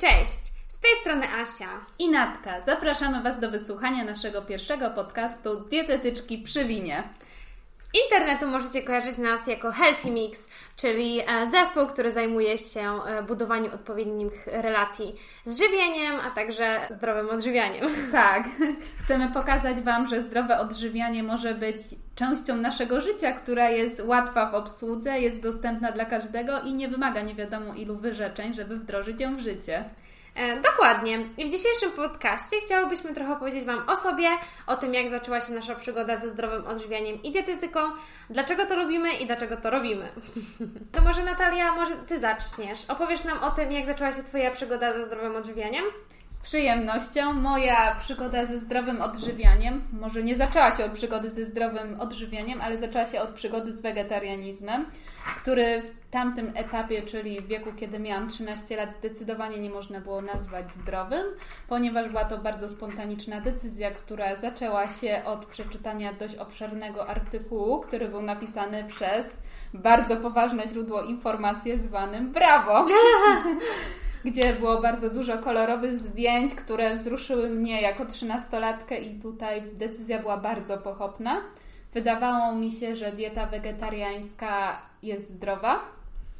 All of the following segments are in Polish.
Cześć! Z tej strony Asia i Natka. Zapraszamy Was do wysłuchania naszego pierwszego podcastu Dietetyczki przy winie. Z internetu możecie kojarzyć nas jako Healthy Mix, czyli e, zespół, który zajmuje się e, budowaniem odpowiednich relacji z żywieniem, a także zdrowym odżywianiem. Tak, chcemy pokazać Wam, że zdrowe odżywianie może być częścią naszego życia, która jest łatwa w obsłudze, jest dostępna dla każdego i nie wymaga nie wiadomo ilu wyrzeczeń, żeby wdrożyć ją w życie. E, dokładnie. I w dzisiejszym podcaście chciałybyśmy trochę powiedzieć Wam o sobie, o tym, jak zaczęła się nasza przygoda ze zdrowym odżywianiem i dietetyką, dlaczego to lubimy i dlaczego to robimy. to może Natalia, może Ty zaczniesz. Opowiesz nam o tym, jak zaczęła się Twoja przygoda ze zdrowym odżywianiem? Przyjemnością. Moja przygoda ze zdrowym odżywianiem, może nie zaczęła się od przygody ze zdrowym odżywianiem, ale zaczęła się od przygody z wegetarianizmem, który w tamtym etapie, czyli w wieku, kiedy miałam 13 lat, zdecydowanie nie można było nazwać zdrowym, ponieważ była to bardzo spontaniczna decyzja, która zaczęła się od przeczytania dość obszernego artykułu, który był napisany przez bardzo poważne źródło informacji zwanym Brawo. gdzie było bardzo dużo kolorowych zdjęć, które wzruszyły mnie jako trzynastolatkę i tutaj decyzja była bardzo pochopna. Wydawało mi się, że dieta wegetariańska jest zdrowa.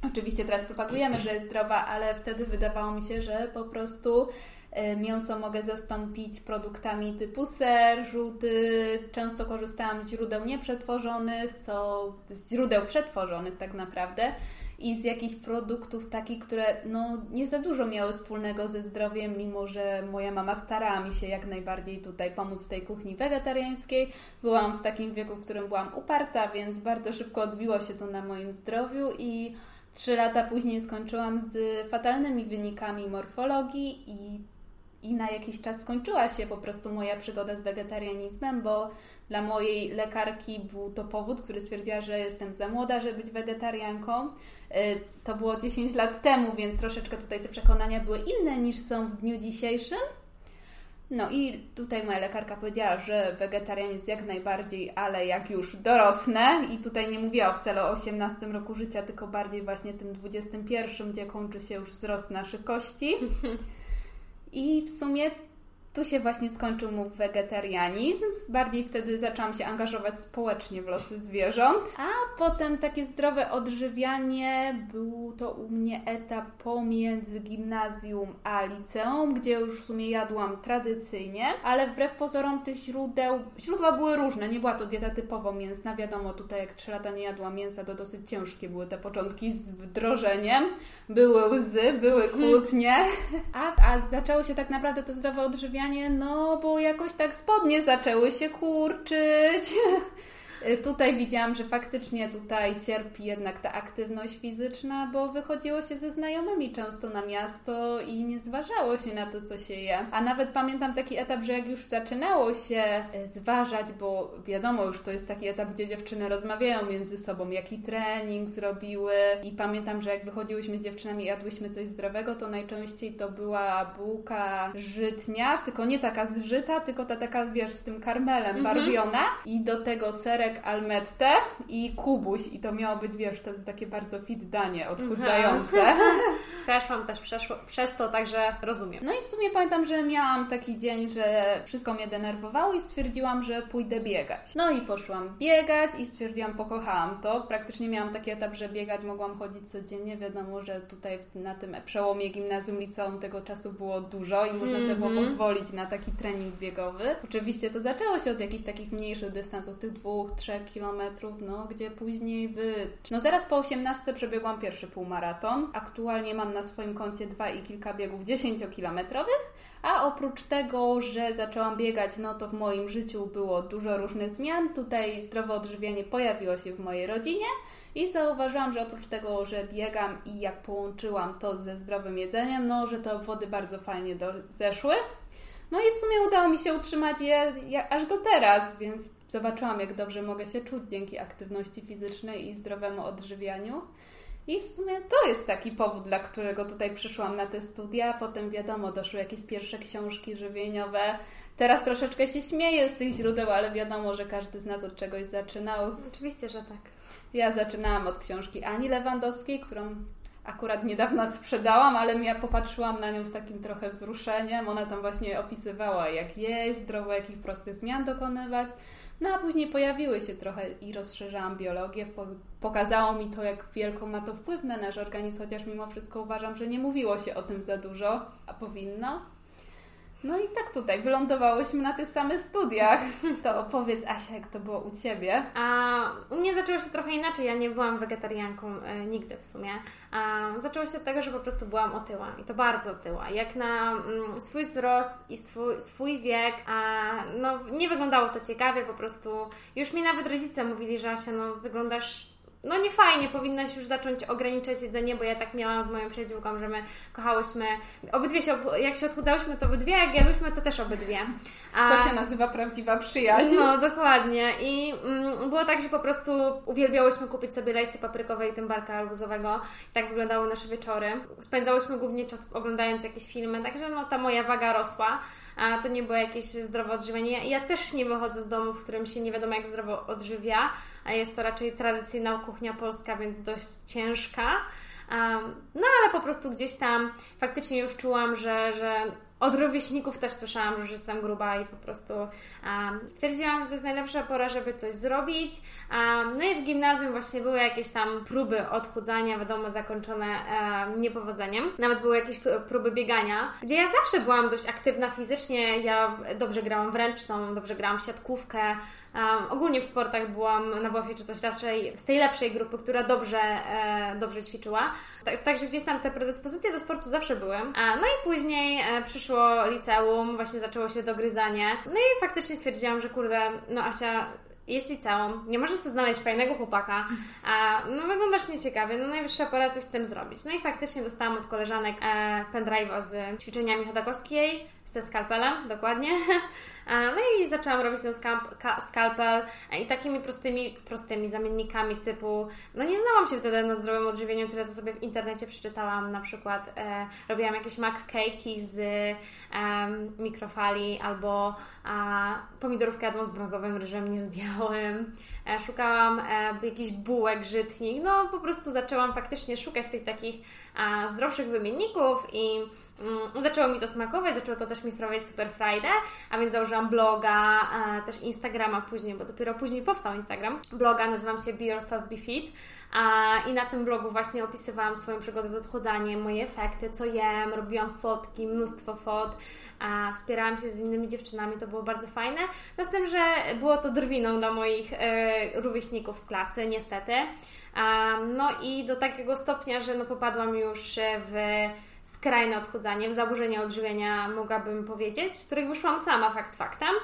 Oczywiście teraz propagujemy, że jest zdrowa, ale wtedy wydawało mi się, że po prostu e, mięso mogę zastąpić produktami typu ser, żółty. Często korzystałam z źródeł nieprzetworzonych, co z źródeł przetworzonych tak naprawdę i z jakichś produktów takich, które no, nie za dużo miały wspólnego ze zdrowiem, mimo że moja mama starała mi się jak najbardziej tutaj pomóc w tej kuchni wegetariańskiej. Byłam w takim wieku, w którym byłam uparta, więc bardzo szybko odbiło się to na moim zdrowiu i trzy lata później skończyłam z fatalnymi wynikami morfologii i i na jakiś czas skończyła się po prostu moja przygoda z wegetarianizmem, bo dla mojej lekarki był to powód, który stwierdziła, że jestem za młoda, żeby być wegetarianką. Y, to było 10 lat temu, więc troszeczkę tutaj te przekonania były inne niż są w dniu dzisiejszym. No i tutaj moja lekarka powiedziała, że wegetarianizm jak najbardziej, ale jak już dorosnę i tutaj nie mówiła wcale o 18 roku życia, tylko bardziej właśnie tym 21, gdzie kończy się już wzrost naszych kości. I w sumie tu się właśnie skończył mój wegetarianizm. Bardziej wtedy zaczęłam się angażować społecznie w losy zwierząt. A potem takie zdrowe odżywianie był to u mnie etap pomiędzy gimnazjum a liceum, gdzie już w sumie jadłam tradycyjnie, ale wbrew pozorom tych źródeł, źródła były różne, nie była to dieta typowo mięsna. Wiadomo, tutaj jak 3 lata nie jadłam mięsa, to dosyć ciężkie były te początki z wdrożeniem. Były łzy, były kłótnie. A, a zaczęło się tak naprawdę to zdrowe odżywianie no bo jakoś tak spodnie zaczęły się kurczyć. Y, tutaj widziałam, że faktycznie tutaj cierpi jednak ta aktywność fizyczna, bo wychodziło się ze znajomymi często na miasto i nie zważało się na to, co się je. A nawet pamiętam taki etap, że jak już zaczynało się y, zważać, bo wiadomo, już to jest taki etap, gdzie dziewczyny rozmawiają między sobą, jaki trening zrobiły. I pamiętam, że jak wychodziłyśmy z dziewczynami i jadłyśmy coś zdrowego, to najczęściej to była bułka żytnia, tylko nie taka zżyta, tylko ta taka, wiesz, z tym karmelem mhm. barwiona. I do tego serek serek almette i kubuś i to miało być, wiesz, to takie bardzo fit danie, odchudzające. Też mam też przeszło, przez to, także rozumiem. No i w sumie pamiętam, że miałam taki dzień, że wszystko mnie denerwowało i stwierdziłam, że pójdę biegać. No i poszłam biegać i stwierdziłam, pokochałam to. Praktycznie miałam taki etap, że biegać mogłam chodzić codziennie. Wiadomo, że tutaj na tym przełomie gimnazjum, liceum tego czasu było dużo i można sobie było mhm. pozwolić na taki trening biegowy. Oczywiście to zaczęło się od jakichś takich mniejszych dystansów, tych dwóch, 3 kilometrów, no, gdzie później wy... No zaraz po 18 przebiegłam pierwszy półmaraton. Aktualnie mam na swoim koncie dwa i kilka biegów 10-kilometrowych, a oprócz tego, że zaczęłam biegać, no to w moim życiu było dużo różnych zmian. Tutaj zdrowe odżywianie pojawiło się w mojej rodzinie i zauważyłam, że oprócz tego, że biegam i jak połączyłam to ze zdrowym jedzeniem, no, że te wody bardzo fajnie do... zeszły. No i w sumie udało mi się utrzymać je aż do teraz, więc zobaczyłam, jak dobrze mogę się czuć dzięki aktywności fizycznej i zdrowemu odżywianiu. I w sumie to jest taki powód, dla którego tutaj przyszłam na te studia. Potem wiadomo, doszły jakieś pierwsze książki żywieniowe. Teraz troszeczkę się śmieję z tych źródeł, ale wiadomo, że każdy z nas od czegoś zaczynał. Oczywiście, że tak. Ja zaczynałam od książki Ani Lewandowskiej, którą akurat niedawno sprzedałam, ale ja popatrzyłam na nią z takim trochę wzruszeniem. Ona tam właśnie opisywała, jak jeść zdrowo, jakich prostych zmian dokonywać. No a później pojawiły się trochę i rozszerzałam biologię. Po, pokazało mi to, jak wielką ma to wpływ na nasz organizm, chociaż mimo wszystko uważam, że nie mówiło się o tym za dużo, a powinno. No i tak tutaj wylądowałyśmy na tych samych studiach. To opowiedz Asia, jak to było u Ciebie? A, u mnie zaczęło się trochę inaczej. Ja nie byłam wegetarianką e, nigdy w sumie. A, zaczęło się od tego, że po prostu byłam otyła i to bardzo otyła. Jak na mm, swój wzrost i swój, swój wiek, a, no nie wyglądało to ciekawie, po prostu już mi nawet rodzice mówili, że Asia, no wyglądasz no nie fajnie, powinnaś już zacząć ograniczać jedzenie, bo ja tak miałam z moją przyjaciółką, że my kochałyśmy, obydwie się, jak się odchudzałyśmy, to obydwie, jak jadłyśmy, to też obydwie. A, to się nazywa prawdziwa przyjaźń. No, dokładnie. I mm, było tak, że po prostu uwielbiałyśmy kupić sobie lejsy paprykowe i tymbarka arbuzowego. I tak wyglądały nasze wieczory. Spędzałyśmy głównie czas oglądając jakieś filmy, także no ta moja waga rosła a to nie było jakieś zdrowe odżywianie. Ja też nie wychodzę z domu, w którym się nie wiadomo jak zdrowo odżywia, a jest to raczej tradycyjna kuchnia polska, więc dość ciężka. No ale po prostu gdzieś tam faktycznie już czułam, że, że od rówieśników też słyszałam, że jestem gruba i po prostu um, stwierdziłam, że to jest najlepsza pora, żeby coś zrobić. Um, no i w gimnazjum właśnie były jakieś tam próby odchudzania, wiadomo, zakończone um, niepowodzeniem. Nawet były jakieś próby biegania, gdzie ja zawsze byłam dość aktywna fizycznie. Ja dobrze grałam w ręczną, dobrze grałam w siatkówkę. ogólnie w sportach byłam na WF czy coś raczej z tej lepszej grupy, która dobrze, e, dobrze ćwiczyła. Tak, także gdzieś tam te predyspozycje do sportu zawsze były. no i później e, przyszło przyszło liceum, właśnie zaczęło się dogryzanie. No i faktycznie stwierdziłam, że kurde, no Asia, jest liceum, nie możesz sobie znaleźć fajnego chłopaka, a no wyglądasz nieciekawie, no najwyższa pora coś z tym zrobić. No i faktycznie dostałam od koleżanek e, pendrive'a z ćwiczeniami chodakowskiej, ze skalpelem, dokładnie. No i zaczęłam robić ten skalpel i takimi prostymi, prostymi zamiennikami typu, no nie znałam się wtedy na zdrowym odżywieniu, tyle co sobie w internecie przeczytałam, na przykład e, robiłam jakieś mac z e, mikrofali albo e, pomidorówkę jadłam z brązowym ryżem, nie z białym. E, szukałam e, jakichś bułek, żytnik, no po prostu zaczęłam faktycznie szukać tych takich zdrowszych wymienników i zaczęło mi to smakować, zaczęło to też mi sprawiać super frajdę, a więc założyłam bloga, też Instagrama później, bo dopiero później powstał Instagram. Bloga nazywam się Be Yourself Be Fit i na tym blogu właśnie opisywałam swoją przygodę z odchudzaniem, moje efekty, co jem, robiłam fotki, mnóstwo fot, wspierałam się z innymi dziewczynami, to było bardzo fajne. No z tym, że było to drwiną dla moich e, rówieśników z klasy, niestety. no i do takiego stopnia, że no popadłam już w skrajne odchudzanie, w zaburzenia odżywienia, mogłabym powiedzieć, z których wyszłam sama, fakt faktem.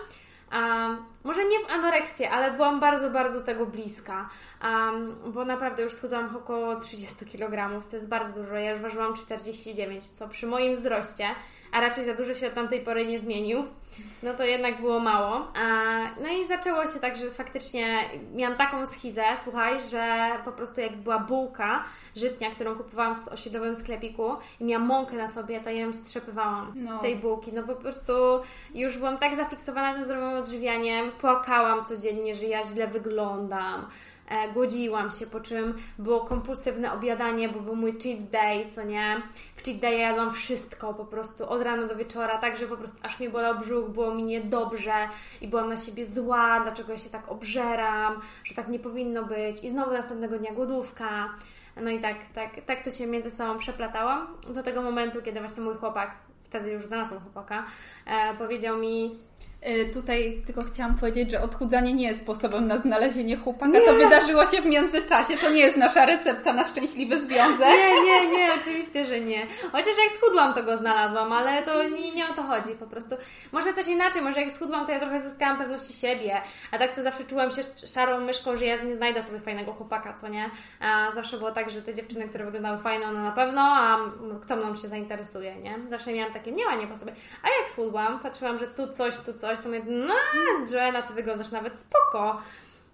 Może nie w anoreksję, ale byłam bardzo, bardzo tego bliska, um, bo naprawdę już schudłam około 30 kg, co jest bardzo dużo. Ja już ważyłam 49, co przy moim wzroście a raczej za dużo się od tamtej pory nie zmienił, no to jednak było mało. No i zaczęło się tak, że faktycznie miałam taką schizę, słuchaj, że po prostu jak była bułka żytnia, którą kupowałam w osiedlowym sklepiku i miałam mąkę na sobie, to ja ją strzepywałam z no. tej bułki. No po prostu już byłam tak zafiksowana tym zdrowym odżywianiem, płakałam codziennie, że ja źle wyglądam, e, głodziłam się, po czym było kompulsywne obiadanie, bo był mój cheat day, co nie? W cheat day jadłam wszystko po prostu od rana do wieczora, tak, że po prostu aż mi bolał brzuch, było mi niedobrze i byłam na siebie zła, dlaczego ja się tak obżeram, że tak nie powinno być i znowu następnego dnia głodówka. No i tak, tak, tak to się między sobą przeplatałam do tego momentu, kiedy właśnie mój chłopak, wtedy już znalazłam chłopaka, e, powiedział mi, tutaj tylko chciałam powiedzieć, że odchudzanie nie jest sposobem na znalezienie chłopaka. Nie. To wydarzyło się w międzyczasie. To nie jest nasza recepta na szczęśliwy związek. Nie, nie, nie, oczywiście, że nie. Chociaż jak schudłam, to go znalazłam, ale to nie, nie o to chodzi po prostu. Może też inaczej, może jak schudłam, to ja trochę zyskałam pewności siebie, a tak to zawsze czułam się szarą myszką, że ja nie znajdę sobie fajnego chłopaka, co nie? A zawsze było tak, że te dziewczyny, które wyglądały fajne, one na pewno, a kto mną się zainteresuje, nie? Zawsze miałam takie mniemanie po sobie. A jak schudłam, patrzyłam, że tu coś, tu coś, to mówię, no Joanna, ty wyglądasz nawet spoko.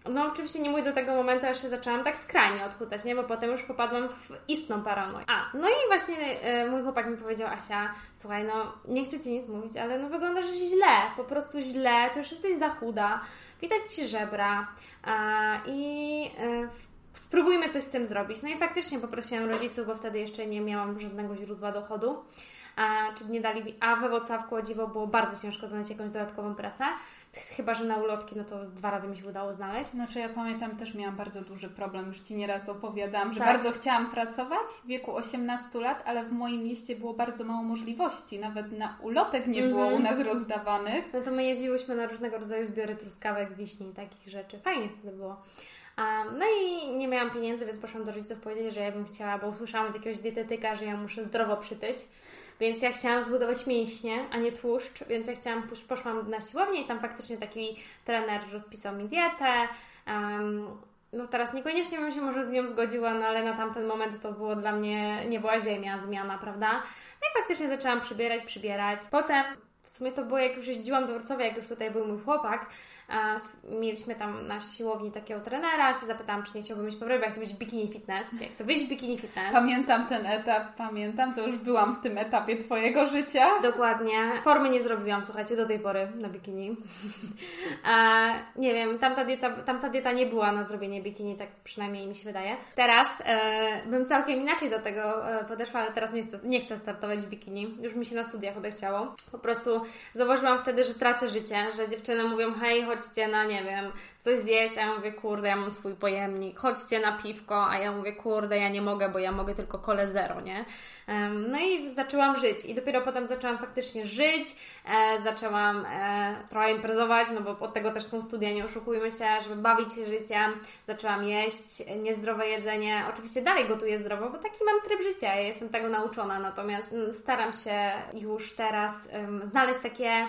No oczywiście nie mówię do tego momentu, aż się zaczęłam tak skrajnie odchudzać, nie? Bo potem już popadłam w istną paranoję. A, no i właśnie e, mój chłopak mi powiedział, Asia, słuchaj, no nie chcę Ci nic mówić, ale no wyglądasz źle, po prostu źle, ty już jesteś za chuda, widać Ci żebra. A, I e, spróbujmy coś z tym zrobić. No i faktycznie poprosiłam rodziców, bo wtedy jeszcze nie miałam żadnego źródła dochodu. A, czy nie dali mi, a we Wrocławku o dziwo było bardzo ciężko znaleźć jakąś dodatkową pracę. Chyba, że na ulotki, no to z dwa razy mi się udało znaleźć. Znaczy ja pamiętam, też miałam bardzo duży problem, już Ci nieraz opowiadam, że Tak. bardzo chciałam pracować w wieku 18 lat, ale w moim mieście było bardzo mało możliwości. Nawet na ulotek nie było Mhm. u nas rozdawanych. No to my jeździłyśmy na różnego rodzaju zbiory truskawek, wiśni i takich rzeczy. Fajnie wtedy było. A, no i nie miałam pieniędzy, więc poszłam do rodziców powiedzieć, że ja bym chciała, bo usłyszałam od jakiegoś dietetyka, że ja muszę zdrowo przytyć. Więc ja chciałam zbudować mięśnie, a nie tłuszcz, więc ja chciałam, posz- poszłam na siłownię i tam faktycznie taki trener rozpisał mi dietę. em, no teraz niekoniecznie bym się może z nią zgodziła, no ale na tamten moment to było dla mnie, nie była ziemia, zmiana, prawda? No i faktycznie zaczęłam przybierać, przybierać. Potem w sumie to było jak już jeździłam do Wrocławia, jak już tutaj był mój chłopak, mieliśmy tam na siłowni takiego trenera, się zapytałam, czy nie chciałbym mieć powrotu, bo ja chcę być w bikini fitness, ja chcę wyjść w bikini fitness. Pamiętam ten etap, pamiętam, to już byłam w tym etapie Twojego życia. Dokładnie. Formy nie zrobiłam, słuchajcie, do tej pory na bikini. A, nie wiem, tamta dieta, tamta dieta nie była na zrobienie bikini, tak przynajmniej mi się wydaje. Teraz e, bym całkiem inaczej do tego e, podeszła, ale teraz nie chcę, nie chcę startować w bikini. Już mi się na studiach odechciało. Po prostu zauważyłam wtedy, że tracę życie, że dziewczyny mówią, hej, chodźcie na, nie wiem, coś zjeść, a ja mówię, kurde, ja mam swój pojemnik, chodźcie na piwko, a ja mówię, kurde, ja nie mogę, bo ja mogę tylko kole zero, nie? No i zaczęłam żyć. I dopiero potem zaczęłam faktycznie żyć, e, zaczęłam e, trochę imprezować, no bo od tego też są studia, nie oszukujmy się, żeby bawić się życiem, zaczęłam jeść niezdrowe jedzenie, oczywiście dalej gotuję zdrowo, bo taki mam tryb życia, ja jestem tego nauczona, natomiast mm, staram się już teraz znaleźć takie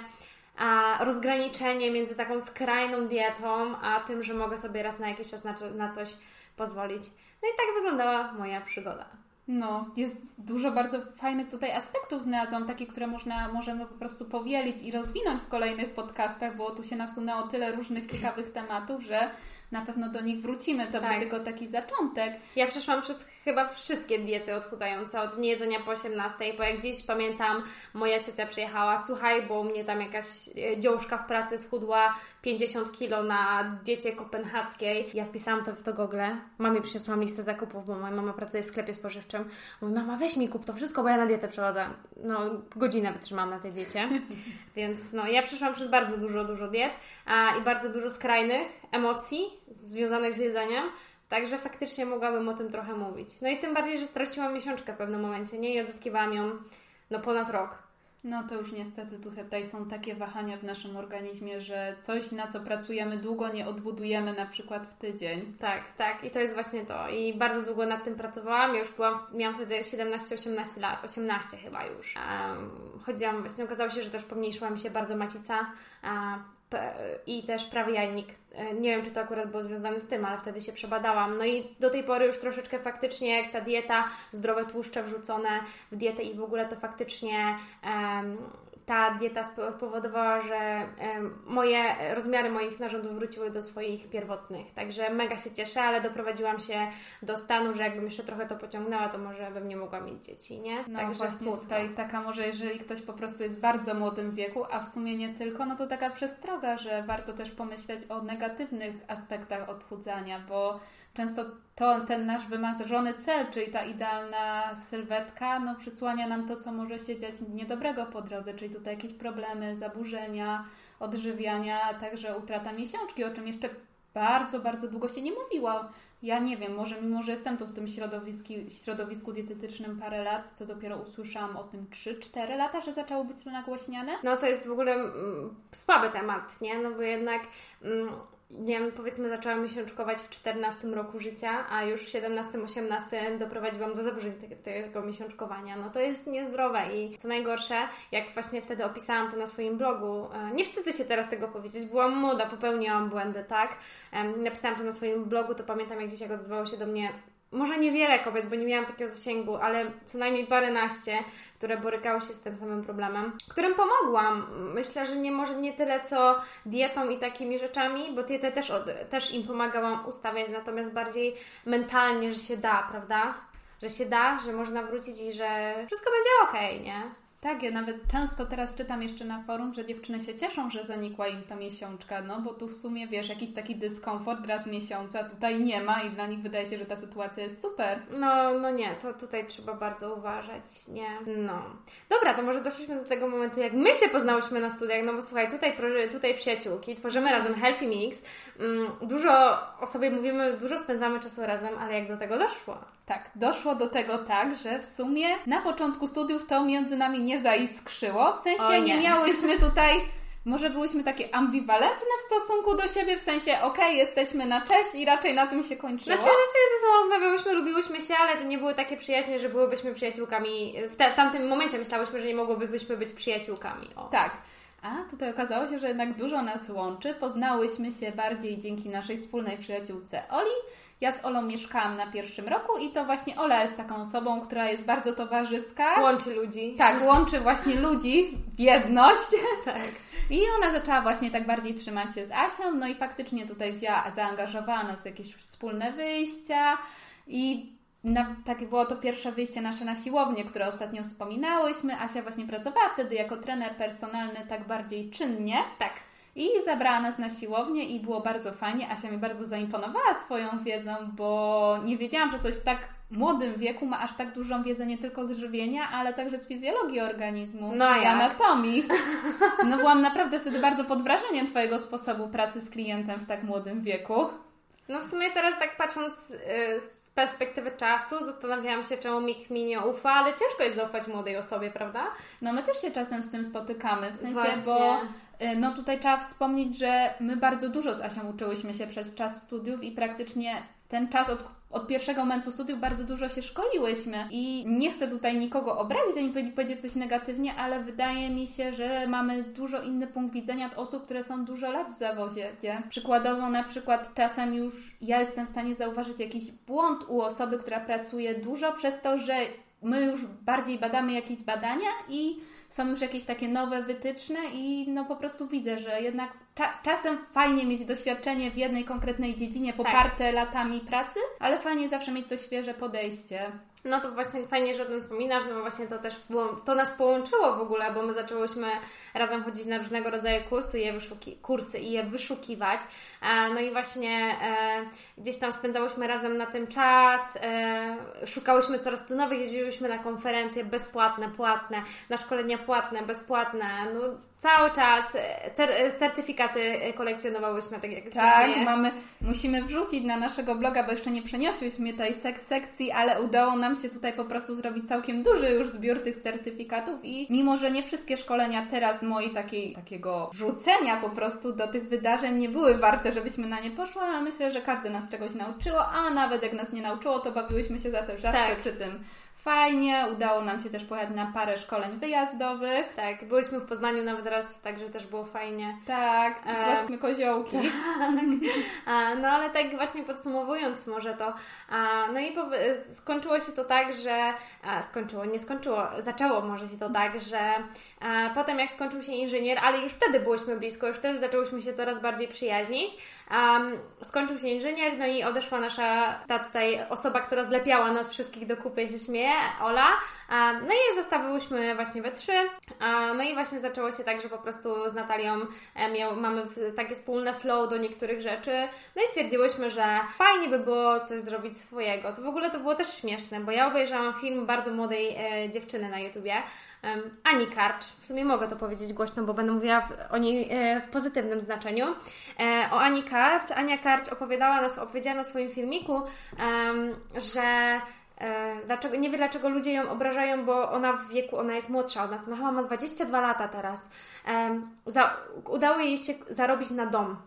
a rozgraniczenie między taką skrajną dietą, a tym, że mogę sobie raz na jakiś czas na, na coś pozwolić. No i tak wyglądała moja przygoda. No, jest dużo bardzo fajnych tutaj aspektów znalazłam, takie, które można, możemy po prostu powielić i rozwinąć w kolejnych podcastach, bo tu się nasunęło tyle różnych ciekawych tematów, że na pewno do nich wrócimy. To Tak. był tylko taki zaczątek. Ja przeszłam przez chyba wszystkie diety odchudzające, od niejedzenia po 18, bo jak gdzieś pamiętam, moja ciocia przyjechała, słuchaj, bo u mnie tam jakaś e, dziążka w pracy schudła 50 kilo na diecie kopenhackiej. Ja wpisałam to w to Google. Mamie przyniosłam listę zakupów, bo moja mama pracuje w sklepie spożywczym. Mówi, mama weź mi kup to wszystko, bo ja na dietę przechodzę. No, godzinę wytrzymam na tej diecie. Więc no, ja przeszłam przez bardzo dużo, dużo diet a, i bardzo dużo skrajnych emocji związanych z jedzeniem. Także faktycznie mogłabym o tym trochę mówić. No i tym bardziej, że straciłam miesiączkę w pewnym momencie, nie? I odzyskiwałam ją no ponad rok. No to już niestety tutaj są takie wahania w naszym organizmie, że coś, na co pracujemy długo, nie odbudujemy na przykład w tydzień. Tak, tak. I to jest właśnie to. I bardzo długo nad tym pracowałam. Już byłam, miałam wtedy 17-18 lat, 18 chyba już. Um, chodziłam, właśnie okazało się, że też pomniejszyła mi się bardzo macica a, i też prawy jajnik. E, Nie wiem, czy to akurat było związane z tym, ale wtedy się przebadałam. No i do tej pory już troszeczkę faktycznie, jak ta dieta, zdrowe tłuszcze wrzucone w dietę i w ogóle to faktycznie em, ta dieta spo- spowodowała, że moje rozmiary moich narządów wróciły do swoich pierwotnych. Także mega się cieszę, ale doprowadziłam się do stanu, że jakbym jeszcze trochę to pociągnęła, to może bym nie mogła mieć dzieci, nie? No Także właśnie smutno. tutaj taka może, jeżeli ktoś po prostu jest w bardzo młodym wieku, a w sumie nie tylko, no to taka przestroga, że warto też pomyśleć o negatywnych aspektach odchudzania, bo często to ten nasz wymarzony cel, czyli ta idealna sylwetka, no przysłania nam to, co może się dziać niedobrego po drodze, czyli tutaj jakieś problemy, zaburzenia, odżywiania, także utrata miesiączki, o czym jeszcze bardzo, bardzo długo się nie mówiło. Ja nie wiem, może mimo, że jestem tu w tym środowisku, środowisku dietetycznym parę lat, to dopiero usłyszałam o tym 3-4 lata, że zaczęło być to nagłośniane. No to jest w ogóle mm, słaby temat, nie? No bo jednak, mm, nie wiem, powiedzmy zaczęłam miesiączkować w 14 roku życia, a już w 17-18 doprowadziłam do zaburzeń te, tego miesiączkowania. No to jest niezdrowe i co najgorsze, jak właśnie wtedy opisałam to na swoim blogu, e, nie wstydzę się teraz tego powiedzieć, byłam młoda, popełniałam błędy, tak? Napisałam to na swoim blogu, to pamiętam jak dzisiaj odezwało się do mnie może niewiele kobiet, bo nie miałam takiego zasięgu, ale co najmniej paręnaście, które borykały się z tym samym problemem, którym pomogłam. Myślę, że nie może nie tyle co dietą i takimi rzeczami, bo dietę też, też im pomagałam ustawiać, natomiast bardziej mentalnie, że się da, prawda? Że się da, że można wrócić i że wszystko będzie ok, nie? Tak, ja nawet często teraz czytam jeszcze na forum, że dziewczyny się cieszą, że zanikła im ta miesiączka, no bo tu w sumie, wiesz, jakiś taki dyskomfort raz w miesiącu, a tutaj nie ma i dla nich wydaje się, że ta sytuacja jest super. No, no nie, to tutaj trzeba bardzo uważać, nie? No. Dobra, to może doszliśmy do tego momentu, jak my się poznałyśmy na studiach, no bo słuchaj, tutaj, tutaj przyjaciółki, tworzymy razem Healthy Mix, mm, dużo o sobie mówimy, dużo spędzamy czasu razem, ale jak do tego doszło? Tak, doszło do tego tak, że w sumie na początku studiów to między nami nie zaiskrzyło. W sensie nie. nie miałyśmy tutaj może byłyśmy takie ambiwalentne w stosunku do siebie, w sensie okej, okay, jesteśmy na cześć i raczej na tym się kończyło. Znaczy raczej ze sobą rozmawiałyśmy, lubiłyśmy się, ale to nie były takie przyjaźnie, że byłybyśmy przyjaciółkami. W te, tamtym momencie myślałyśmy, że nie mogłybyśmy być przyjaciółkami. O. Tak. A tutaj okazało się, że jednak dużo nas łączy. Poznałyśmy się bardziej dzięki naszej wspólnej przyjaciółce Oli. Ja z Olą mieszkałam na pierwszym roku i to właśnie Ola jest taką osobą, która jest bardzo towarzyska. Łączy ludzi. Tak, łączy właśnie ludzi w jedność. Tak. I ona zaczęła właśnie tak bardziej trzymać się z Asią, no i faktycznie tutaj wzięła, zaangażowała nas w jakieś wspólne wyjścia i na, takie było to pierwsze wyjście nasze na siłownię, które ostatnio wspominałyśmy. Asia właśnie pracowała wtedy jako trener personalny tak bardziej czynnie. Tak. I zabrała nas na siłownię i było bardzo fajnie. Asia mi bardzo zaimponowała swoją wiedzą, bo nie wiedziałam, że ktoś w tak młodym wieku ma aż tak dużą wiedzę nie tylko z żywienia, ale także z fizjologii organizmu no i anatomii. No byłam naprawdę wtedy bardzo pod wrażeniem Twojego sposobu pracy z klientem w tak młodym wieku. No w sumie teraz tak patrząc y, z perspektywy czasu zastanawiałam się, czemu nikt mi nie ufa, ale ciężko jest zaufać młodej osobie, prawda? No my też się czasem z tym spotykamy, w sensie, Właśnie. bo no tutaj trzeba wspomnieć, że my bardzo dużo z Asią uczyłyśmy się przez czas studiów i praktycznie ten czas od od pierwszego momentu studiów bardzo dużo się szkoliłyśmy i nie chcę tutaj nikogo obrazić, ani powiedzieć coś negatywnie, ale wydaje mi się, że mamy dużo inny punkt widzenia od osób, które są dużo lat w zawodzie. Nie? Przykładowo na przykład czasem już ja jestem w stanie zauważyć jakiś błąd u osoby, która pracuje dużo przez to, że my już bardziej badamy jakieś badania i są już jakieś takie nowe wytyczne i no po prostu widzę, że jednak cza czasem fajnie mieć doświadczenie w jednej konkretnej dziedzinie poparte tak. latami pracy, ale fajnie zawsze mieć to świeże podejście. No to właśnie fajnie, że o tym wspominasz, no bo właśnie to też było, to nas połączyło w ogóle, bo my zaczęłyśmy razem chodzić na różnego rodzaju kursy, je wyszuki, kursy i je wyszukiwać. E, no i właśnie e, gdzieś tam spędzałyśmy razem na tym czas, e, szukałyśmy coraz to nowych, jeździłyśmy na konferencje bezpłatne, płatne, na szkolenia płatne, bezpłatne, no cały czas cer certyfikaty kolekcjonowałyśmy, tak jak Tak, mamy, musimy wrzucić na naszego bloga, bo jeszcze nie przeniosłyśmy tej sek sekcji, ale udało nam się tutaj po prostu zrobić całkiem duży już zbiór tych certyfikatów i mimo, że nie wszystkie szkolenia teraz mojej takiej, takiego wrzucenia po prostu do tych wydarzeń nie były warte, żebyśmy na nie poszły, ale myślę, że każdy nas czegoś nauczyło, a nawet jak nas nie nauczyło, to bawiłyśmy się zatem zawsze tak. przy tym fajnie. Udało nam się też pojechać na parę szkoleń wyjazdowych. Tak, byliśmy w Poznaniu nawet raz, także też było fajnie. Tak, e... koziołki. Tak. no ale tak właśnie podsumowując może to, no i skończyło się to tak, że skończyło, nie skończyło, zaczęło może się to tak, że potem jak skończył się inżynier, ale już wtedy byłyśmy blisko, już wtedy zaczęłyśmy się coraz bardziej przyjaźnić. Skończył się inżynier, no i odeszła nasza ta tutaj osoba, która zlepiała nas wszystkich do kupy, się śmieje, Ola. No i zostawiłyśmy właśnie we trzy. No i właśnie zaczęło się tak, że po prostu z Natalią e, miał, mamy takie wspólne flow do niektórych rzeczy. No i stwierdziłyśmy, że fajnie by było coś zrobić swojego. To w ogóle to było też śmieszne, bo ja obejrzałam film bardzo młodej e, dziewczyny na YouTubie. Ani Karcz, w sumie mogę to powiedzieć głośno, bo będę mówiła o niej e, w pozytywnym znaczeniu. O Ani. Ania Karcz opowiadała nas, opowiedziała na swoim filmiku, że E, dlaczego, nie wie, dlaczego ludzie ją obrażają, bo ona w wieku, ona jest młodsza od nas. Ona chyba ma 22 lata teraz. Za, udało jej się zarobić na dom.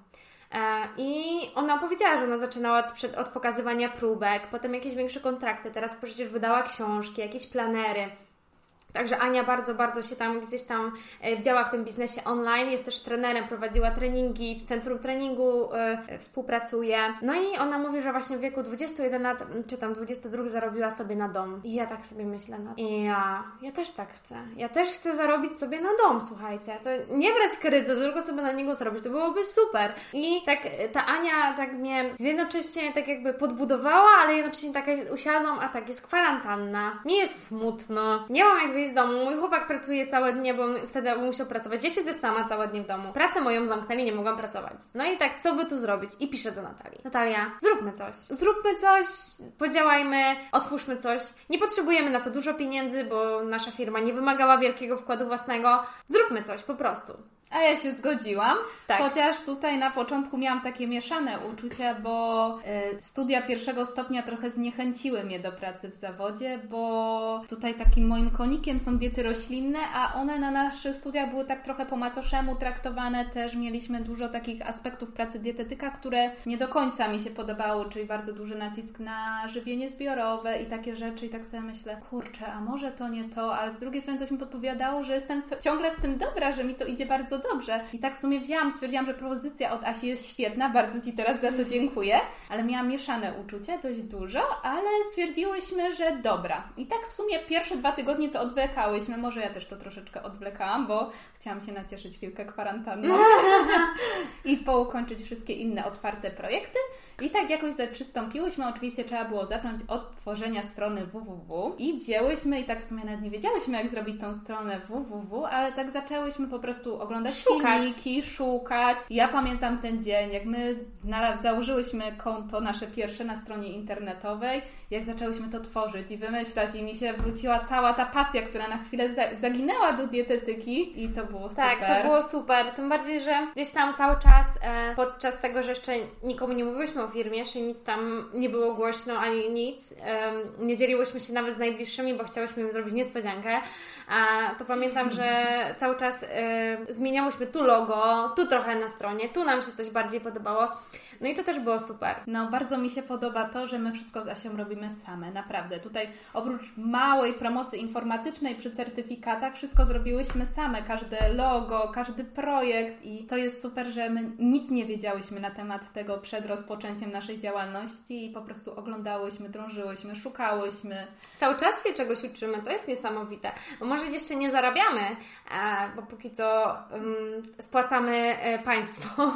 E, I ona powiedziała, że ona zaczynała od, od pokazywania próbek, potem jakieś większe kontrakty, teraz przecież wydała książki, jakieś planery. Także Ania bardzo, bardzo się tam gdzieś tam e, działa w tym biznesie online. Jest też trenerem, prowadziła treningi, w centrum treningu y, współpracuje. No i ona mówi, że właśnie w wieku 21 lat, czy tam 22 zarobiła sobie na dom. I ja tak sobie myślę, i ja, ja też tak chcę. Ja też chcę zarobić sobie na dom, słuchajcie. To nie brać kredytu, tylko sobie na niego zarobić. To byłoby super. I tak ta Ania tak mnie jednocześnie tak jakby podbudowała, ale jednocześnie tak usiadłam, a tak jest kwarantanna. Mi jest smutno. Nie mam jak z domu. Mój chłopak pracuje całe dnie, bo wtedy musiał pracować. Ja siedzę sama całe dnie w domu. Pracę moją zamknęli, nie mogłam pracować. No i tak, co by tu zrobić? I piszę do Natalii. Natalia, zróbmy coś. Zróbmy coś, podziałajmy, otwórzmy coś. Nie potrzebujemy na to dużo pieniędzy, bo nasza firma nie wymagała wielkiego wkładu własnego. Zróbmy coś, po prostu. A ja się zgodziłam, Tak. chociaż tutaj na początku miałam takie mieszane uczucia, bo e, studia pierwszego stopnia trochę zniechęciły mnie do pracy w zawodzie, bo tutaj takim moim konikiem są diety roślinne, a one na naszych studiach były tak trochę po macoszemu traktowane. Też mieliśmy dużo takich aspektów pracy dietetyka, które nie do końca mi się podobały, czyli bardzo duży nacisk na żywienie zbiorowe i takie rzeczy. I tak sobie myślę, kurczę, a może to nie to, ale z drugiej strony coś mi podpowiadało, że jestem ciągle w tym dobra, że mi to idzie bardzo dobrze. I tak w sumie wzięłam, stwierdziłam, że propozycja od Asi jest świetna, bardzo Ci teraz za to dziękuję, ale miałam mieszane uczucia, dość dużo, ale stwierdziłyśmy, że dobra. I tak w sumie pierwsze dwa tygodnie to odwlekałyśmy, może ja też to troszeczkę odwlekałam, bo chciałam się nacieszyć chwilkę kwarantanną i poukończyć wszystkie inne otwarte projekty. I tak jakoś przystąpiłyśmy. Oczywiście trzeba było zacząć od tworzenia strony www i wzięłyśmy i tak w sumie nawet nie wiedziałyśmy, jak zrobić tą stronę www, ale tak zaczęłyśmy po prostu oglądać Szukać. filmiki, szukać. Ja pamiętam ten dzień, jak my znalaz- założyłyśmy konto nasze pierwsze na stronie internetowej, jak zaczęłyśmy to tworzyć i wymyślać i mi się wróciła cała ta pasja, która na chwilę za- zaginęła do dietetyki i to było super. Tak, to było super. Tym bardziej, że gdzieś tam cały czas, e, podczas tego, że jeszcze nikomu nie mówiłyśmy o firmie, jeszcze nic tam nie było głośno ani nic, nie dzieliłyśmy się nawet z najbliższymi, bo chciałyśmy im zrobić niespodziankę, a to pamiętam, że cały czas zmieniałyśmy tu logo, tu trochę na stronie, tu nam się coś bardziej podobało. No i to też było super. No, bardzo mi się podoba to, że my wszystko z Asią robimy same, naprawdę. Tutaj oprócz małej promocji informatycznej przy certyfikatach, wszystko zrobiłyśmy same, każde logo, każdy projekt i to jest super, że my nic nie wiedziałyśmy na temat tego przed rozpoczęciem naszej działalności i po prostu oglądałyśmy, drążyłyśmy, szukałyśmy. Cały czas się czegoś uczymy, to jest niesamowite. Bo może jeszcze nie zarabiamy, bo póki co em, spłacamy e, państwo.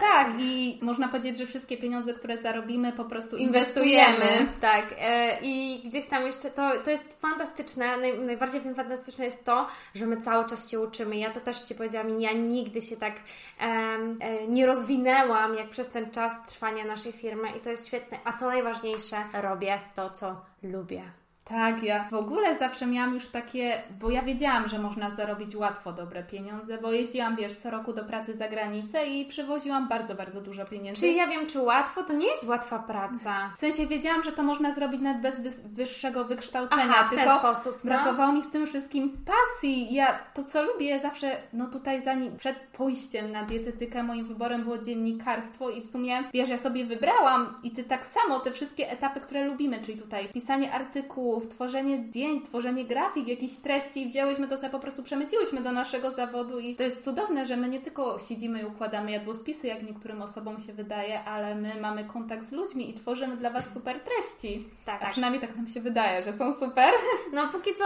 Tak, i można powiedzieć, że wszystkie pieniądze, które zarobimy, po prostu Inwestujemy. inwestujemy. Tak. E, I gdzieś tam jeszcze to, to jest fantastyczne. Naj, najbardziej w tym fantastyczne jest to, że my cały czas się uczymy. Ja to też Ci powiedziałam, ja nigdy się tak e, nie rozwinęłam, jak przez ten czas trwania naszej firmy i to jest świetne. A co najważniejsze, robię to, co lubię. Tak, ja w ogóle zawsze miałam już takie, bo ja wiedziałam, że można zarobić łatwo dobre pieniądze, bo jeździłam, wiesz, co roku do pracy za granicę i przywoziłam bardzo, bardzo dużo pieniędzy. Czyli ja wiem, czy łatwo? To nie jest łatwa praca. W sensie wiedziałam, że to można zrobić nawet bez wyższego wykształcenia, Aha, w ten tylko sposób, no. brakowało mi w tym wszystkim pasji. Ja to, co lubię, zawsze, no tutaj zanim, przed pójściem na dietetykę moim wyborem było dziennikarstwo i w sumie, wiesz, ja sobie wybrałam i Ty tak samo, te wszystkie etapy, które lubimy, czyli tutaj pisanie artykułów, tworzenie zdjęć, tworzenie grafik, jakichś treści, wzięłyśmy to sobie po prostu przemyciłyśmy do naszego zawodu i to jest cudowne, że my nie tylko siedzimy i układamy jadłospisy, jak niektórym osobom się wydaje, ale my mamy kontakt z ludźmi i tworzymy dla Was super treści. Tak, A tak. przynajmniej tak nam się wydaje, że są super. No póki co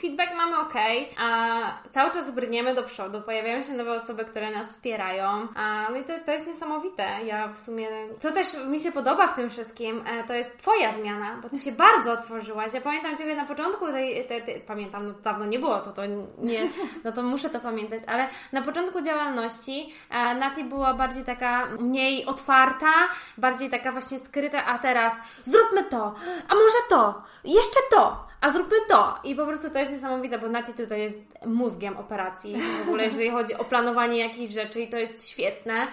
feedback mamy ok, a cały czas brniemy do przodu, pojawiają się nowe osoby, które nas wspierają, a, no i to, to jest niesamowite. Ja w sumie, co też mi się podoba w tym wszystkim, e, to jest Twoja zmiana, bo Ty się bardzo otworzyłaś. Ja pamiętam Ciebie na początku tej, tej, tej pamiętam, no dawno nie było, to to nie, no to muszę to pamiętać, ale na początku działalności e, Nati była bardziej taka mniej otwarta, bardziej taka właśnie skryta, a teraz zróbmy to, a może to, jeszcze to, a zróbmy to. I po prostu to jest niesamowite, bo Nati tutaj jest mózgiem operacji, w ogóle jeżeli chodzi o planowanie jakichś rzeczy i to jest świetne.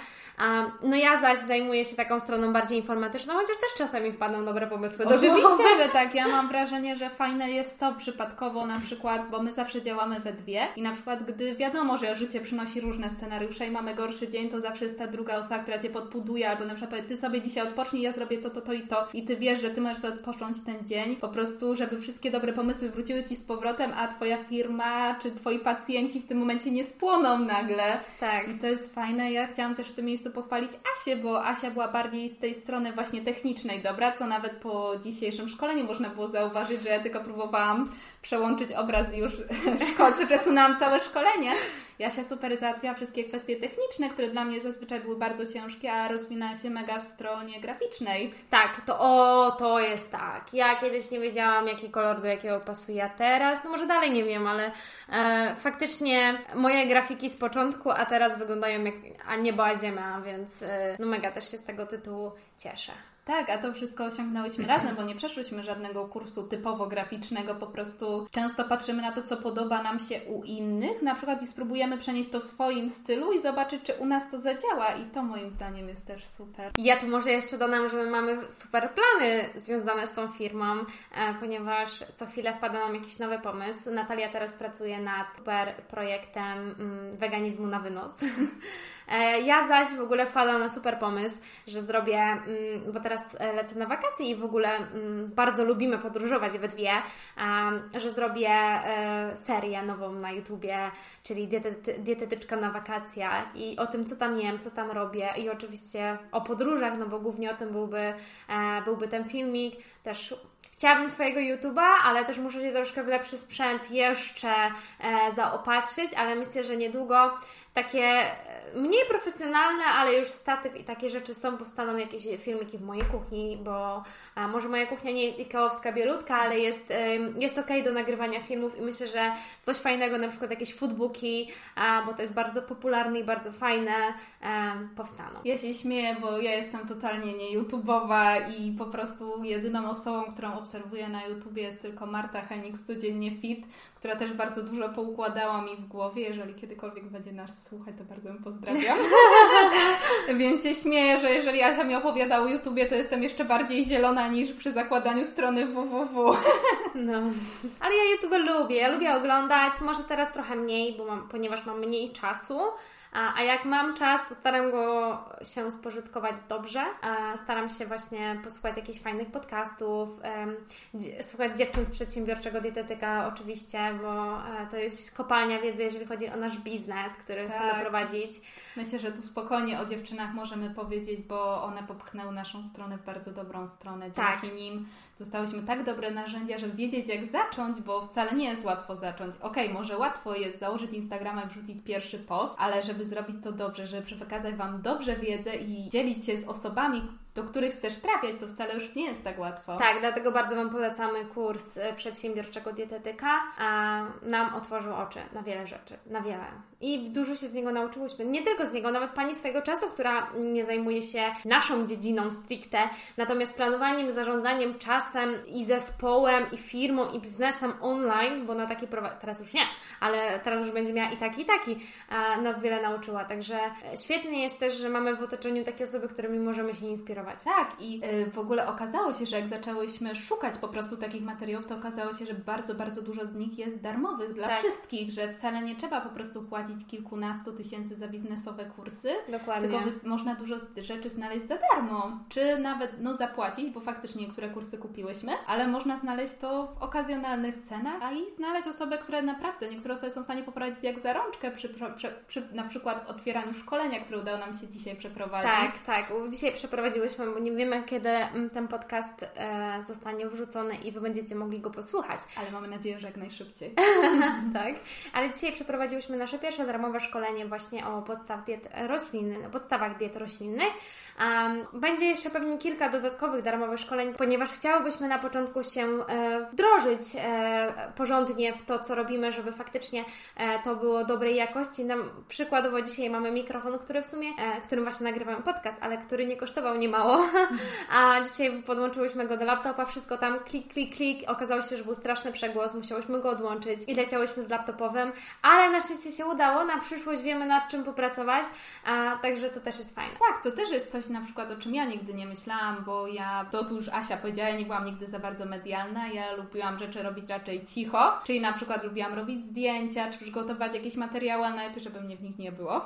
No ja zaś zajmuję się taką stroną bardziej informatyczną, chociaż też czasami wpadną dobre pomysły do. Oczywiście, że tak. Ja mam wrażenie, że fajne jest to przypadkowo na przykład, bo my zawsze działamy we dwie i na przykład gdy wiadomo, że życie przynosi różne scenariusze i mamy gorszy dzień, to zawsze jest ta druga osoba, która Cię podbuduje albo na przykład powie, Ty sobie dzisiaj odpocznij, ja zrobię to, to, to i to i Ty wiesz, że Ty sobie odpocząć ten dzień, po prostu, żeby wszystkie dobre pomysły wróciły Ci z powrotem, a Twoja firma czy Twoi pacjenci w tym momencie nie spłoną nagle. Tak. I to jest fajne. Ja chciałam też w tym miejscu pochwalić Asię, bo Asia była bardziej z tej strony właśnie technicznej dobra, co nawet po dzisiejszym szkoleniu można było zauważyć, że ja tylko próbowałam przełączyć obraz i już szkolce, przesunęłam całe szkolenie. Jasia super załatwiała wszystkie kwestie techniczne, które dla mnie zazwyczaj były bardzo ciężkie, a rozwinęła się mega w stronie graficznej. Tak, to o, to jest tak. Ja kiedyś nie wiedziałam, jaki kolor do jakiego pasuje, a teraz, no może dalej nie wiem, ale e, faktycznie moje grafiki z początku, a teraz wyglądają jak a niebo a ziemia, więc e, no mega też się z tego tytułu cieszę. Tak, a to wszystko osiągnęłyśmy razem, bo nie przeszłyśmy żadnego kursu typowo graficznego, po prostu często patrzymy na to, co podoba nam się u innych, na przykład i spróbujemy przenieść to w swoim stylu i zobaczyć, czy u nas to zadziała i to moim zdaniem jest też super. Ja tu może jeszcze dodam, że my mamy super plany związane z tą firmą, e, ponieważ co chwilę wpada nam jakiś nowy pomysł. Natalia teraz pracuje nad super projektem mm, weganizmu na wynos. E, ja zaś w ogóle wpadłam na super pomysł, że zrobię, mm, bo teraz e, lecę na wakacje i w ogóle mm, bardzo lubimy podróżować we dwie, że zrobię e, serię nową na YouTubie, czyli dietety, dietetyczka na wakacjach i o tym, co tam jem, co tam robię i oczywiście o podróżach, no bo głównie o tym byłby, byłby ten filmik. Też chciałabym swojego YouTube'a, ale też muszę się troszkę w lepszy sprzęt jeszcze zaopatrzyć, ale myślę, że niedługo takie mniej profesjonalne, ale już statyw i takie rzeczy są, powstaną jakieś filmiki w mojej kuchni, bo może moja kuchnia nie jest ikeowska bielutka, ale jest, jest ok do nagrywania filmów i myślę, że coś fajnego, na przykład jakieś foodbooki, bo to jest bardzo popularne i bardzo fajne, powstaną. Ja się śmieję, bo ja jestem totalnie nie YouTubeowa i po prostu jedyną osobą, którą obserwuję na YouTubie jest tylko Marta Henix, codziennie fit, która też bardzo dużo poukładała mi w głowie. Jeżeli kiedykolwiek będzie nas słuchać, to bardzo ją pozdrawiam. Więc się śmieję, że jeżeli Asia mi opowiada o YouTubie, to jestem jeszcze bardziej zielona niż przy zakładaniu strony www. no. Ale ja YouTube lubię, ja lubię oglądać, może teraz trochę mniej, bo mam, ponieważ mam mniej czasu, a, a jak mam czas, to staram go się spożytkować dobrze. Staram się właśnie posłuchać jakichś fajnych podcastów, słuchać dziewczyn z przedsiębiorczego dietetyka oczywiście, bo e, to jest kopalnia wiedzy, jeżeli chodzi o nasz biznes, który tak. chcemy prowadzić. Myślę, że tu spokojnie o dziewczynach możemy powiedzieć, bo one popchnęły naszą stronę w bardzo dobrą stronę. Dzięki tak. nim dostałyśmy tak dobre narzędzia, żeby wiedzieć jak zacząć, bo wcale nie jest łatwo zacząć. Okej, okay, może łatwo jest założyć Instagrama i wrzucić pierwszy post, ale żeby zrobić to dobrze, żeby przekazać Wam dobrze wiedzę i dzielić się z osobami, do których chcesz trafiać, to wcale już nie jest tak łatwo. Tak, dlatego bardzo Wam polecamy kurs e, przedsiębiorczego dietetyka. A nam otworzył oczy na wiele rzeczy, na wiele. I dużo się z niego nauczyłyśmy. Nie tylko z niego, nawet Pani swojego czasu, która nie zajmuje się naszą dziedziną stricte, natomiast planowaniem, zarządzaniem czasem i zespołem, i firmą, i biznesem online, bo na taki teraz już nie, ale teraz już będzie miała i taki, i taki, nas wiele nauczyła. Także e, świetnie jest też, że mamy w otoczeniu takie osoby, którymi możemy się inspirować tak, i y, w ogóle okazało się, że jak zaczęłyśmy szukać po prostu takich materiałów, to okazało się, że bardzo, bardzo dużo z nich jest darmowych dla tak. wszystkich, że wcale nie trzeba po prostu płacić kilkunastu tysięcy za biznesowe kursy. Dokładnie. Tylko można dużo rzeczy znaleźć za darmo, czy nawet no, zapłacić, bo faktycznie niektóre kursy kupiłyśmy, ale można znaleźć to w okazjonalnych cenach, a i znaleźć osoby, które naprawdę, niektóre osoby są w stanie poprowadzić jak za rączkę przy, przy, przy na przykład otwieraniu szkolenia, które udało nam się dzisiaj przeprowadzić. Tak, tak. Dzisiaj przeprowadziłyśmy bo nie wiemy, kiedy mm, ten podcast e, zostanie wrzucony i Wy będziecie mogli go posłuchać. Ale mamy nadzieję, że jak najszybciej. tak. Ale dzisiaj przeprowadziłyśmy nasze pierwsze darmowe szkolenie właśnie o podstaw diet roślinnych, podstawach diet roślinnych. Będzie jeszcze pewnie kilka dodatkowych darmowych szkoleń, ponieważ chciałybyśmy na początku się e, wdrożyć e, porządnie w to, co robimy, żeby faktycznie to było dobrej jakości. Nam, przykładowo dzisiaj mamy mikrofon, który w sumie, którym właśnie nagrywam podcast, ale który nie kosztował nie mało. A dzisiaj podłączyłyśmy go do laptopa, wszystko tam klik, klik, klik. Okazało się, że był straszny przegłos, musiałyśmy go odłączyć i leciałyśmy z laptopowym, ale na szczęście się udało. Na przyszłość wiemy nad czym popracować, a także to też jest fajne. Tak, to też jest coś na przykład, o czym ja nigdy nie myślałam, bo ja, to tu już Asia powiedziała, ja nie byłam nigdy za bardzo medialna, ja lubiłam rzeczy robić raczej cicho, czyli na przykład lubiłam robić zdjęcia, czy przygotować jakieś materiały, ale najlepiej, żeby mnie w nich nie było.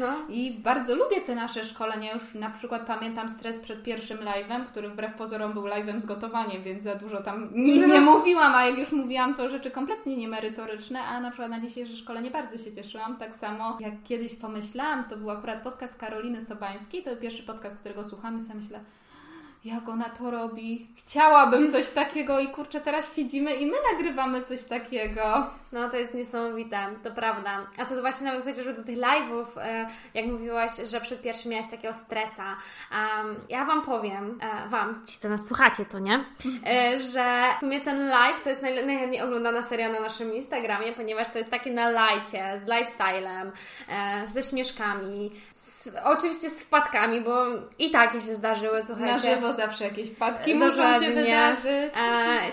No. I bardzo lubię te nasze szkolenia, już na przykład pamiętam stres przed pierwszym live'em, który wbrew pozorom był live'em z gotowaniem, więc za dużo tam nie, nie mówiłam, a jak już mówiłam, to rzeczy kompletnie niemerytoryczne, a na przykład na dzisiejsze szkolenie bardzo się cieszyłam. Tak samo jak kiedyś pomyślałam, to był akurat podcast Karoliny Sobańskiej, to był pierwszy podcast, którego słucham i sobie myślę, jak ona to robi. Chciałabym coś takiego i kurczę, teraz siedzimy i my nagrywamy coś takiego. No to jest niesamowite, to prawda. A co do właśnie nawet chociażby do tych live'ów, e, jak mówiłaś, że przed pierwszym miałaś takiego stresa. Ja Wam powiem, e, Wam, ci co nas słuchacie, co nie? E, że w sumie ten live to jest najchętniej oglądana seria na naszym Instagramie, ponieważ to jest takie na lajcie, z lifestylem, ze śmieszkami, z, oczywiście z wpadkami, bo i takie się zdarzyły, słuchajcie. Na żywo zawsze jakieś wpadki muszą się wydarzyć.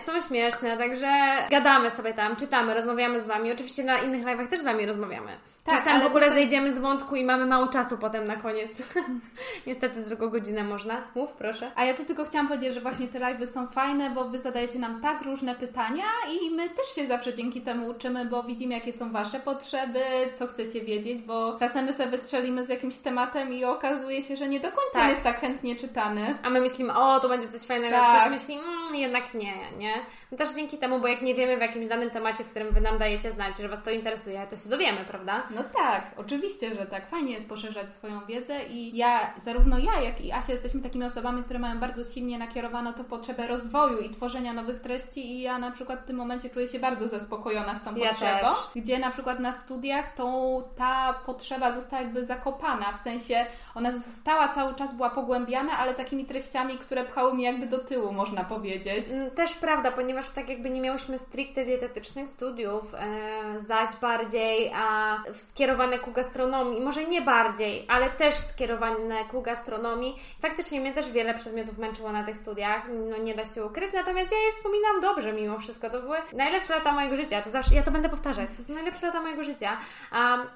są śmieszne, także gadamy sobie tam, czytamy, rozmawiamy z Wami. Oczywiście na innych live'ach też z Wami rozmawiamy. Tak, Czasem w ogóle tutaj... zejdziemy z wątku i mamy mało czasu potem na koniec. Niestety drugą godzinę można. Mów, proszę. A ja tu tylko chciałam powiedzieć, że właśnie te live'y są fajne, bo Wy zadajecie nam tak różne pytania i my też się zawsze dzięki temu uczymy, bo widzimy, jakie są Wasze potrzeby, co chcecie wiedzieć, bo czasem my sobie wystrzelimy z jakimś tematem i okazuje się, że nie do końca tak. jest tak chętnie czytany. A my myślimy, o, to będzie coś fajnego, tak. ktoś myśli, mmm, jednak nie, nie? No też dzięki temu, bo jak nie wiemy w jakimś danym temacie, w którym Wy nam dajecie znać, że Was to interesuje, to się dowiemy, prawda? No tak, oczywiście, że tak. Fajnie jest poszerzać swoją wiedzę i ja, zarówno ja, jak i Asia jesteśmy takimi osobami, które mają bardzo silnie nakierowaną to potrzebę rozwoju i tworzenia nowych treści i ja na przykład w tym momencie czuję się bardzo zaspokojona z tą ja potrzebą, też. gdzie na przykład na studiach tą, ta potrzeba została jakby zakopana, w sensie ona została cały czas, była pogłębiana, ale takimi treściami, które pchały mi jakby do tyłu, można powiedzieć. Mm, też prawda, ponieważ tak jakby nie miałyśmy stricte dietetycznych studiów, e, zaś bardziej a, skierowane ku gastronomii, może nie bardziej, ale też skierowane ku gastronomii. Faktycznie mnie też wiele przedmiotów męczyło na tych studiach, no nie da się ukryć, natomiast ja je wspominam dobrze mimo wszystko. To były najlepsze lata mojego życia, to zawsze, ja to będę powtarzać, to są najlepsze lata mojego życia.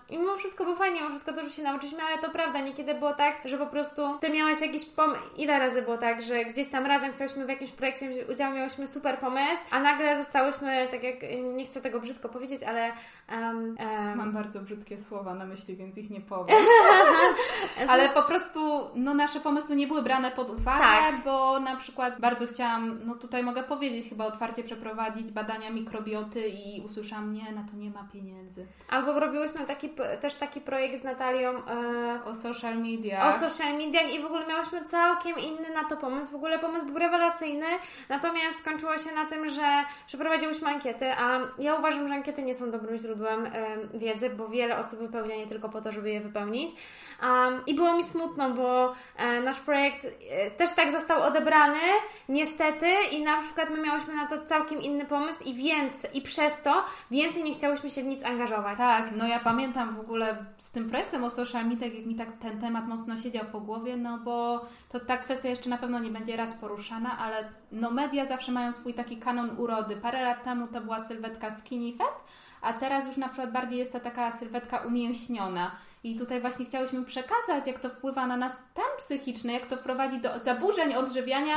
I mimo wszystko było fajnie, mimo wszystko dużo się nauczyliśmy, ale to prawda, niekiedy było tak, że po prostu Ty miałaś jakiś pomysł, ile razy było tak, że gdzieś tam razem chciałyśmy w jakimś projekcie wziąć udział, miałyśmy super pomysł, a nagle zostałyśmy, tak jak, nie chcę tego brzydko powiedzieć, ale... Um, um, Mam bardzo brzydkie słowa na myśli, więc ich nie powiem. ale po prostu, no nasze pomysły nie były brane pod uwagę, tak. bo na przykład bardzo chciałam, no tutaj mogę powiedzieć, chyba otwarcie przeprowadzić badania mikrobioty i usłyszałam, nie, na to nie ma pieniędzy. Albo robiłyśmy taki, też taki projekt z Natalią e, o social media. O social mediach i w ogóle miałyśmy całkiem inny na to pomysł. W ogóle pomysł był rewelacyjny, natomiast skończyło się na tym, że przeprowadziłyśmy ankiety, a ja uważam, że ankiety nie są dobrym źródłem wiedzy, bo wiele osób wypełnia je tylko po to, żeby je wypełnić. Um, I było mi smutno, bo e, nasz projekt e, też tak został odebrany, niestety, i na przykład my miałyśmy na to całkiem inny pomysł i więcej, i przez to więcej nie chciałyśmy się w nic angażować. Tak, no ja pamiętam w ogóle z tym projektem o social media, jak mi tak ten temat mocno siedział po głowie, no bo to ta kwestia jeszcze na pewno nie będzie raz poruszana, ale no media zawsze mają swój taki kanon urody. Parę lat temu to była sylwetka skinny fat, a teraz już na przykład bardziej jest to taka sylwetka umięśniona. I tutaj właśnie chciałyśmy przekazać, jak to wpływa na nas stan psychiczny, jak to wprowadzi do zaburzeń odżywiania,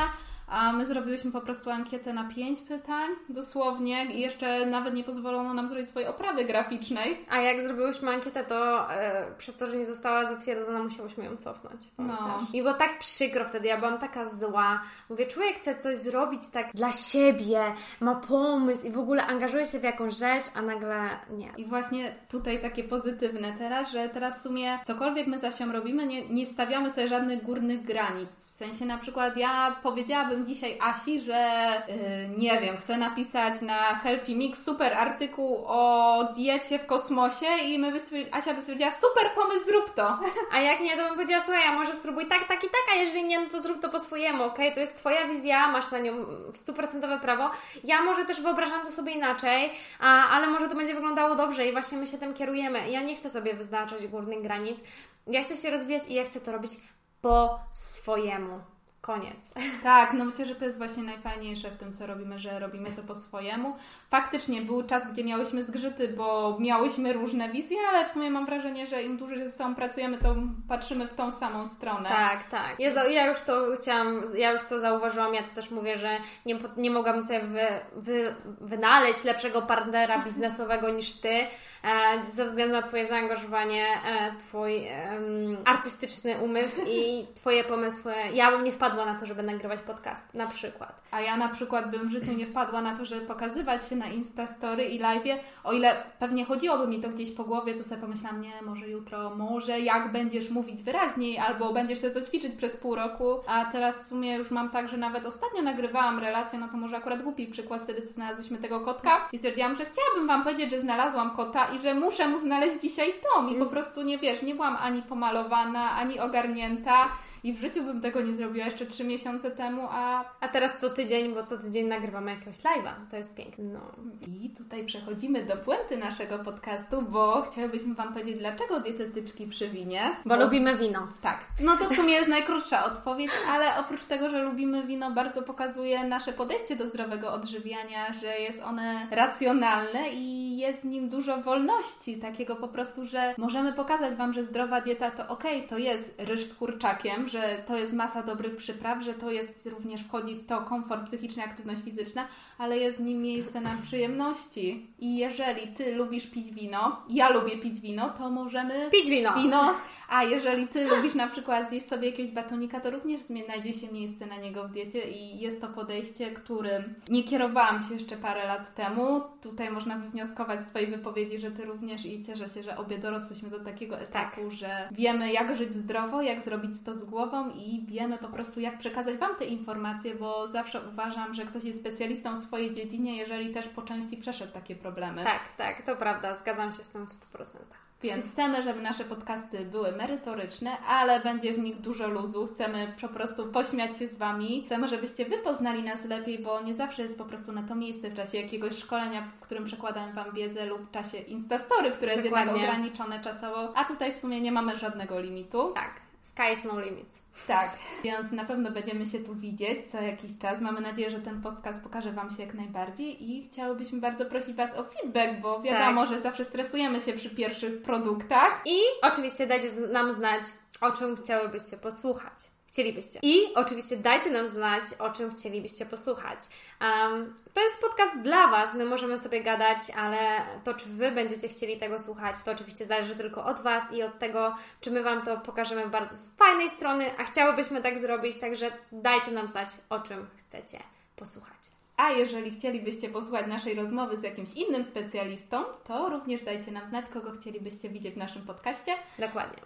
a my zrobiłyśmy po prostu ankietę na pięć pytań, dosłownie, i jeszcze nawet nie pozwolono nam zrobić swojej oprawy graficznej. A jak zrobiłyśmy ankietę, to e, przez to, że nie została zatwierdzona, musiałyśmy ją cofnąć. No. I było tak przykro wtedy, ja byłam taka zła. Mówię, człowiek chce coś zrobić tak dla siebie, ma pomysł i w ogóle angażuje się w jakąś rzecz, a nagle nie. I właśnie tutaj takie pozytywne teraz, że teraz w sumie cokolwiek my za się robimy, nie, nie stawiamy sobie żadnych górnych granic. W sensie na przykład ja powiedziałabym dzisiaj Asi, że yy, nie wiem, chcę napisać na Healthy Mix super artykuł o diecie w kosmosie i my by Asia by stwierdziła, super pomysł, zrób to. A jak nie, to bym powiedziała, słuchaj, a może spróbuj tak, tak i tak, a jeżeli nie, no to zrób to po swojemu, ok? To jest Twoja wizja, masz na nią stuprocentowe prawo. Ja może też wyobrażam to sobie inaczej, a, ale może to będzie wyglądało dobrze i właśnie my się tym kierujemy. Ja nie chcę sobie wyznaczać górnych granic. Ja chcę się rozwijać i ja chcę to robić po swojemu. Koniec. Tak, no myślę, że to jest właśnie najfajniejsze w tym, co robimy, że robimy to po swojemu. Faktycznie był czas, gdzie miałyśmy zgrzyty, bo miałyśmy różne wizje, ale w sumie mam wrażenie, że im dłużej ze sobą pracujemy, to patrzymy w tą samą stronę. Tak, tak. Ja, ja już to chciałam, ja już to zauważyłam, ja też mówię, że nie, nie mogłam sobie wy, wy, wynaleźć lepszego partnera biznesowego niż Ty, e, ze względu na Twoje zaangażowanie, e, Twój artystyczny umysł i Twoje pomysły. Ja bym nie wpadła wpadła na to, żeby nagrywać podcast, na przykład. A ja na przykład bym w życiu nie wpadła na to, żeby pokazywać się na Instastory i live. O ile pewnie chodziłoby mi to gdzieś po głowie, to sobie pomyślałam, nie, może jutro, może jak będziesz mówić wyraźniej, albo będziesz sobie to ćwiczyć przez pół roku. A teraz w sumie już mam tak, że nawet ostatnio nagrywałam relację, no to może akurat głupi przykład, wtedy co znalazłyśmy tego kotka i stwierdziłam, że chciałabym Wam powiedzieć, że znalazłam kota i że muszę mu znaleźć dzisiaj dom i po prostu nie wiesz, nie byłam ani pomalowana, ani ogarnięta i w życiu bym tego nie zrobiła jeszcze trzy miesiące temu, a... A teraz co tydzień, bo co tydzień nagrywamy jakiegoś live'a. To jest piękne. No. I tutaj przechodzimy do puenty naszego podcastu, bo chciałybyśmy Wam powiedzieć, dlaczego dietetyczki przy winie. Bo, bo lubimy wino. Tak. No to w sumie jest najkrótsza odpowiedź, ale oprócz tego, że lubimy wino, bardzo pokazuje nasze podejście do zdrowego odżywiania, że jest one racjonalne i jest w nim dużo wolności, takiego po prostu, że możemy pokazać Wam, że zdrowa dieta to ok, to jest ryż z kurczakiem, że to jest masa dobrych przypraw, że to jest również wchodzi w to komfort psychiczny, aktywność fizyczna, ale jest w nim miejsce na przyjemności. I jeżeli Ty lubisz pić wino, ja lubię pić wino, to możemy pić wino. wino. A jeżeli Ty lubisz na przykład zjeść sobie jakiegoś batonika, to również znajdzie się miejsce na niego w diecie i jest to podejście, którym nie kierowałam się jeszcze parę lat temu. Tutaj można wywnioskować z Twojej wypowiedzi, że Ty również i cieszę się, że obie dorosłyśmy do takiego etapu, tak. że wiemy jak żyć zdrowo, jak zrobić to z głową i wiemy po prostu jak przekazać Wam te informacje, bo zawsze uważam, że ktoś jest specjalistą w swojej dziedzinie, jeżeli też po części przeszedł takie problemy. Tak, tak, to prawda, zgadzam się z tym w 100%. Więc chcemy, żeby nasze podcasty były merytoryczne, ale będzie w nich dużo luzu. Chcemy po prostu pośmiać się z Wami. Chcemy, żebyście Wy poznali nas lepiej, bo nie zawsze jest po prostu na to miejsce w czasie jakiegoś szkolenia, w którym przekładam Wam wiedzę lub w czasie Instastory, które jest Dokładnie. jednak ograniczone czasowo, a tutaj w sumie nie mamy żadnego limitu. Tak. Sky is no limits. Tak, więc na pewno będziemy się tu widzieć co jakiś czas. Mamy nadzieję, że ten podcast pokaże Wam się jak najbardziej i chciałybyśmy bardzo prosić Was o feedback, bo wiadomo, tak. że zawsze stresujemy się przy pierwszych produktach. I oczywiście dajcie nam znać, o czym chciałybyście posłuchać chcielibyście. I oczywiście dajcie nam znać, o czym chcielibyście posłuchać. Um, to jest podcast dla Was, my możemy sobie gadać, ale to, czy Wy będziecie chcieli tego słuchać, to oczywiście zależy tylko od Was i od tego, czy my Wam to pokażemy bardzo z fajnej strony, a chciałybyśmy tak zrobić, także dajcie nam znać, o czym chcecie posłuchać. A jeżeli chcielibyście posłuchać naszej rozmowy z jakimś innym specjalistą, to również dajcie nam znać, kogo chcielibyście widzieć w naszym podcaście. Dokładnie.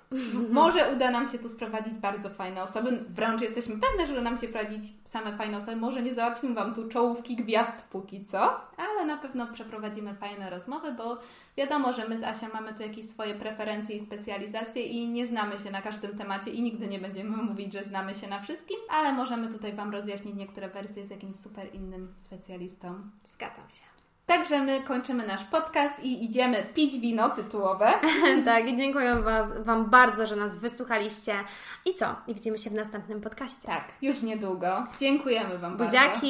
Może uda nam się tu sprowadzić bardzo fajne osoby. Wręcz jesteśmy pewne, że uda nam się prowadzić same fajne osoby. Może nie załatwimy Wam tu czołówki gwiazd póki co, ale na pewno przeprowadzimy fajne rozmowy, bo wiadomo, że my z Asią mamy tu jakieś swoje preferencje i specjalizacje i nie znamy się na każdym temacie i nigdy nie będziemy mówić, że znamy się na wszystkim, ale możemy tutaj Wam rozjaśnić niektóre wersje z jakimś super innym specjalistą. Zgadzam się. Także my kończymy nasz podcast i idziemy pić wino tytułowe. tak, dziękuję was, Wam bardzo, że nas wysłuchaliście. I co? I widzimy się w następnym podcaście. Tak, już niedługo. Dziękujemy Wam Buziaki. bardzo.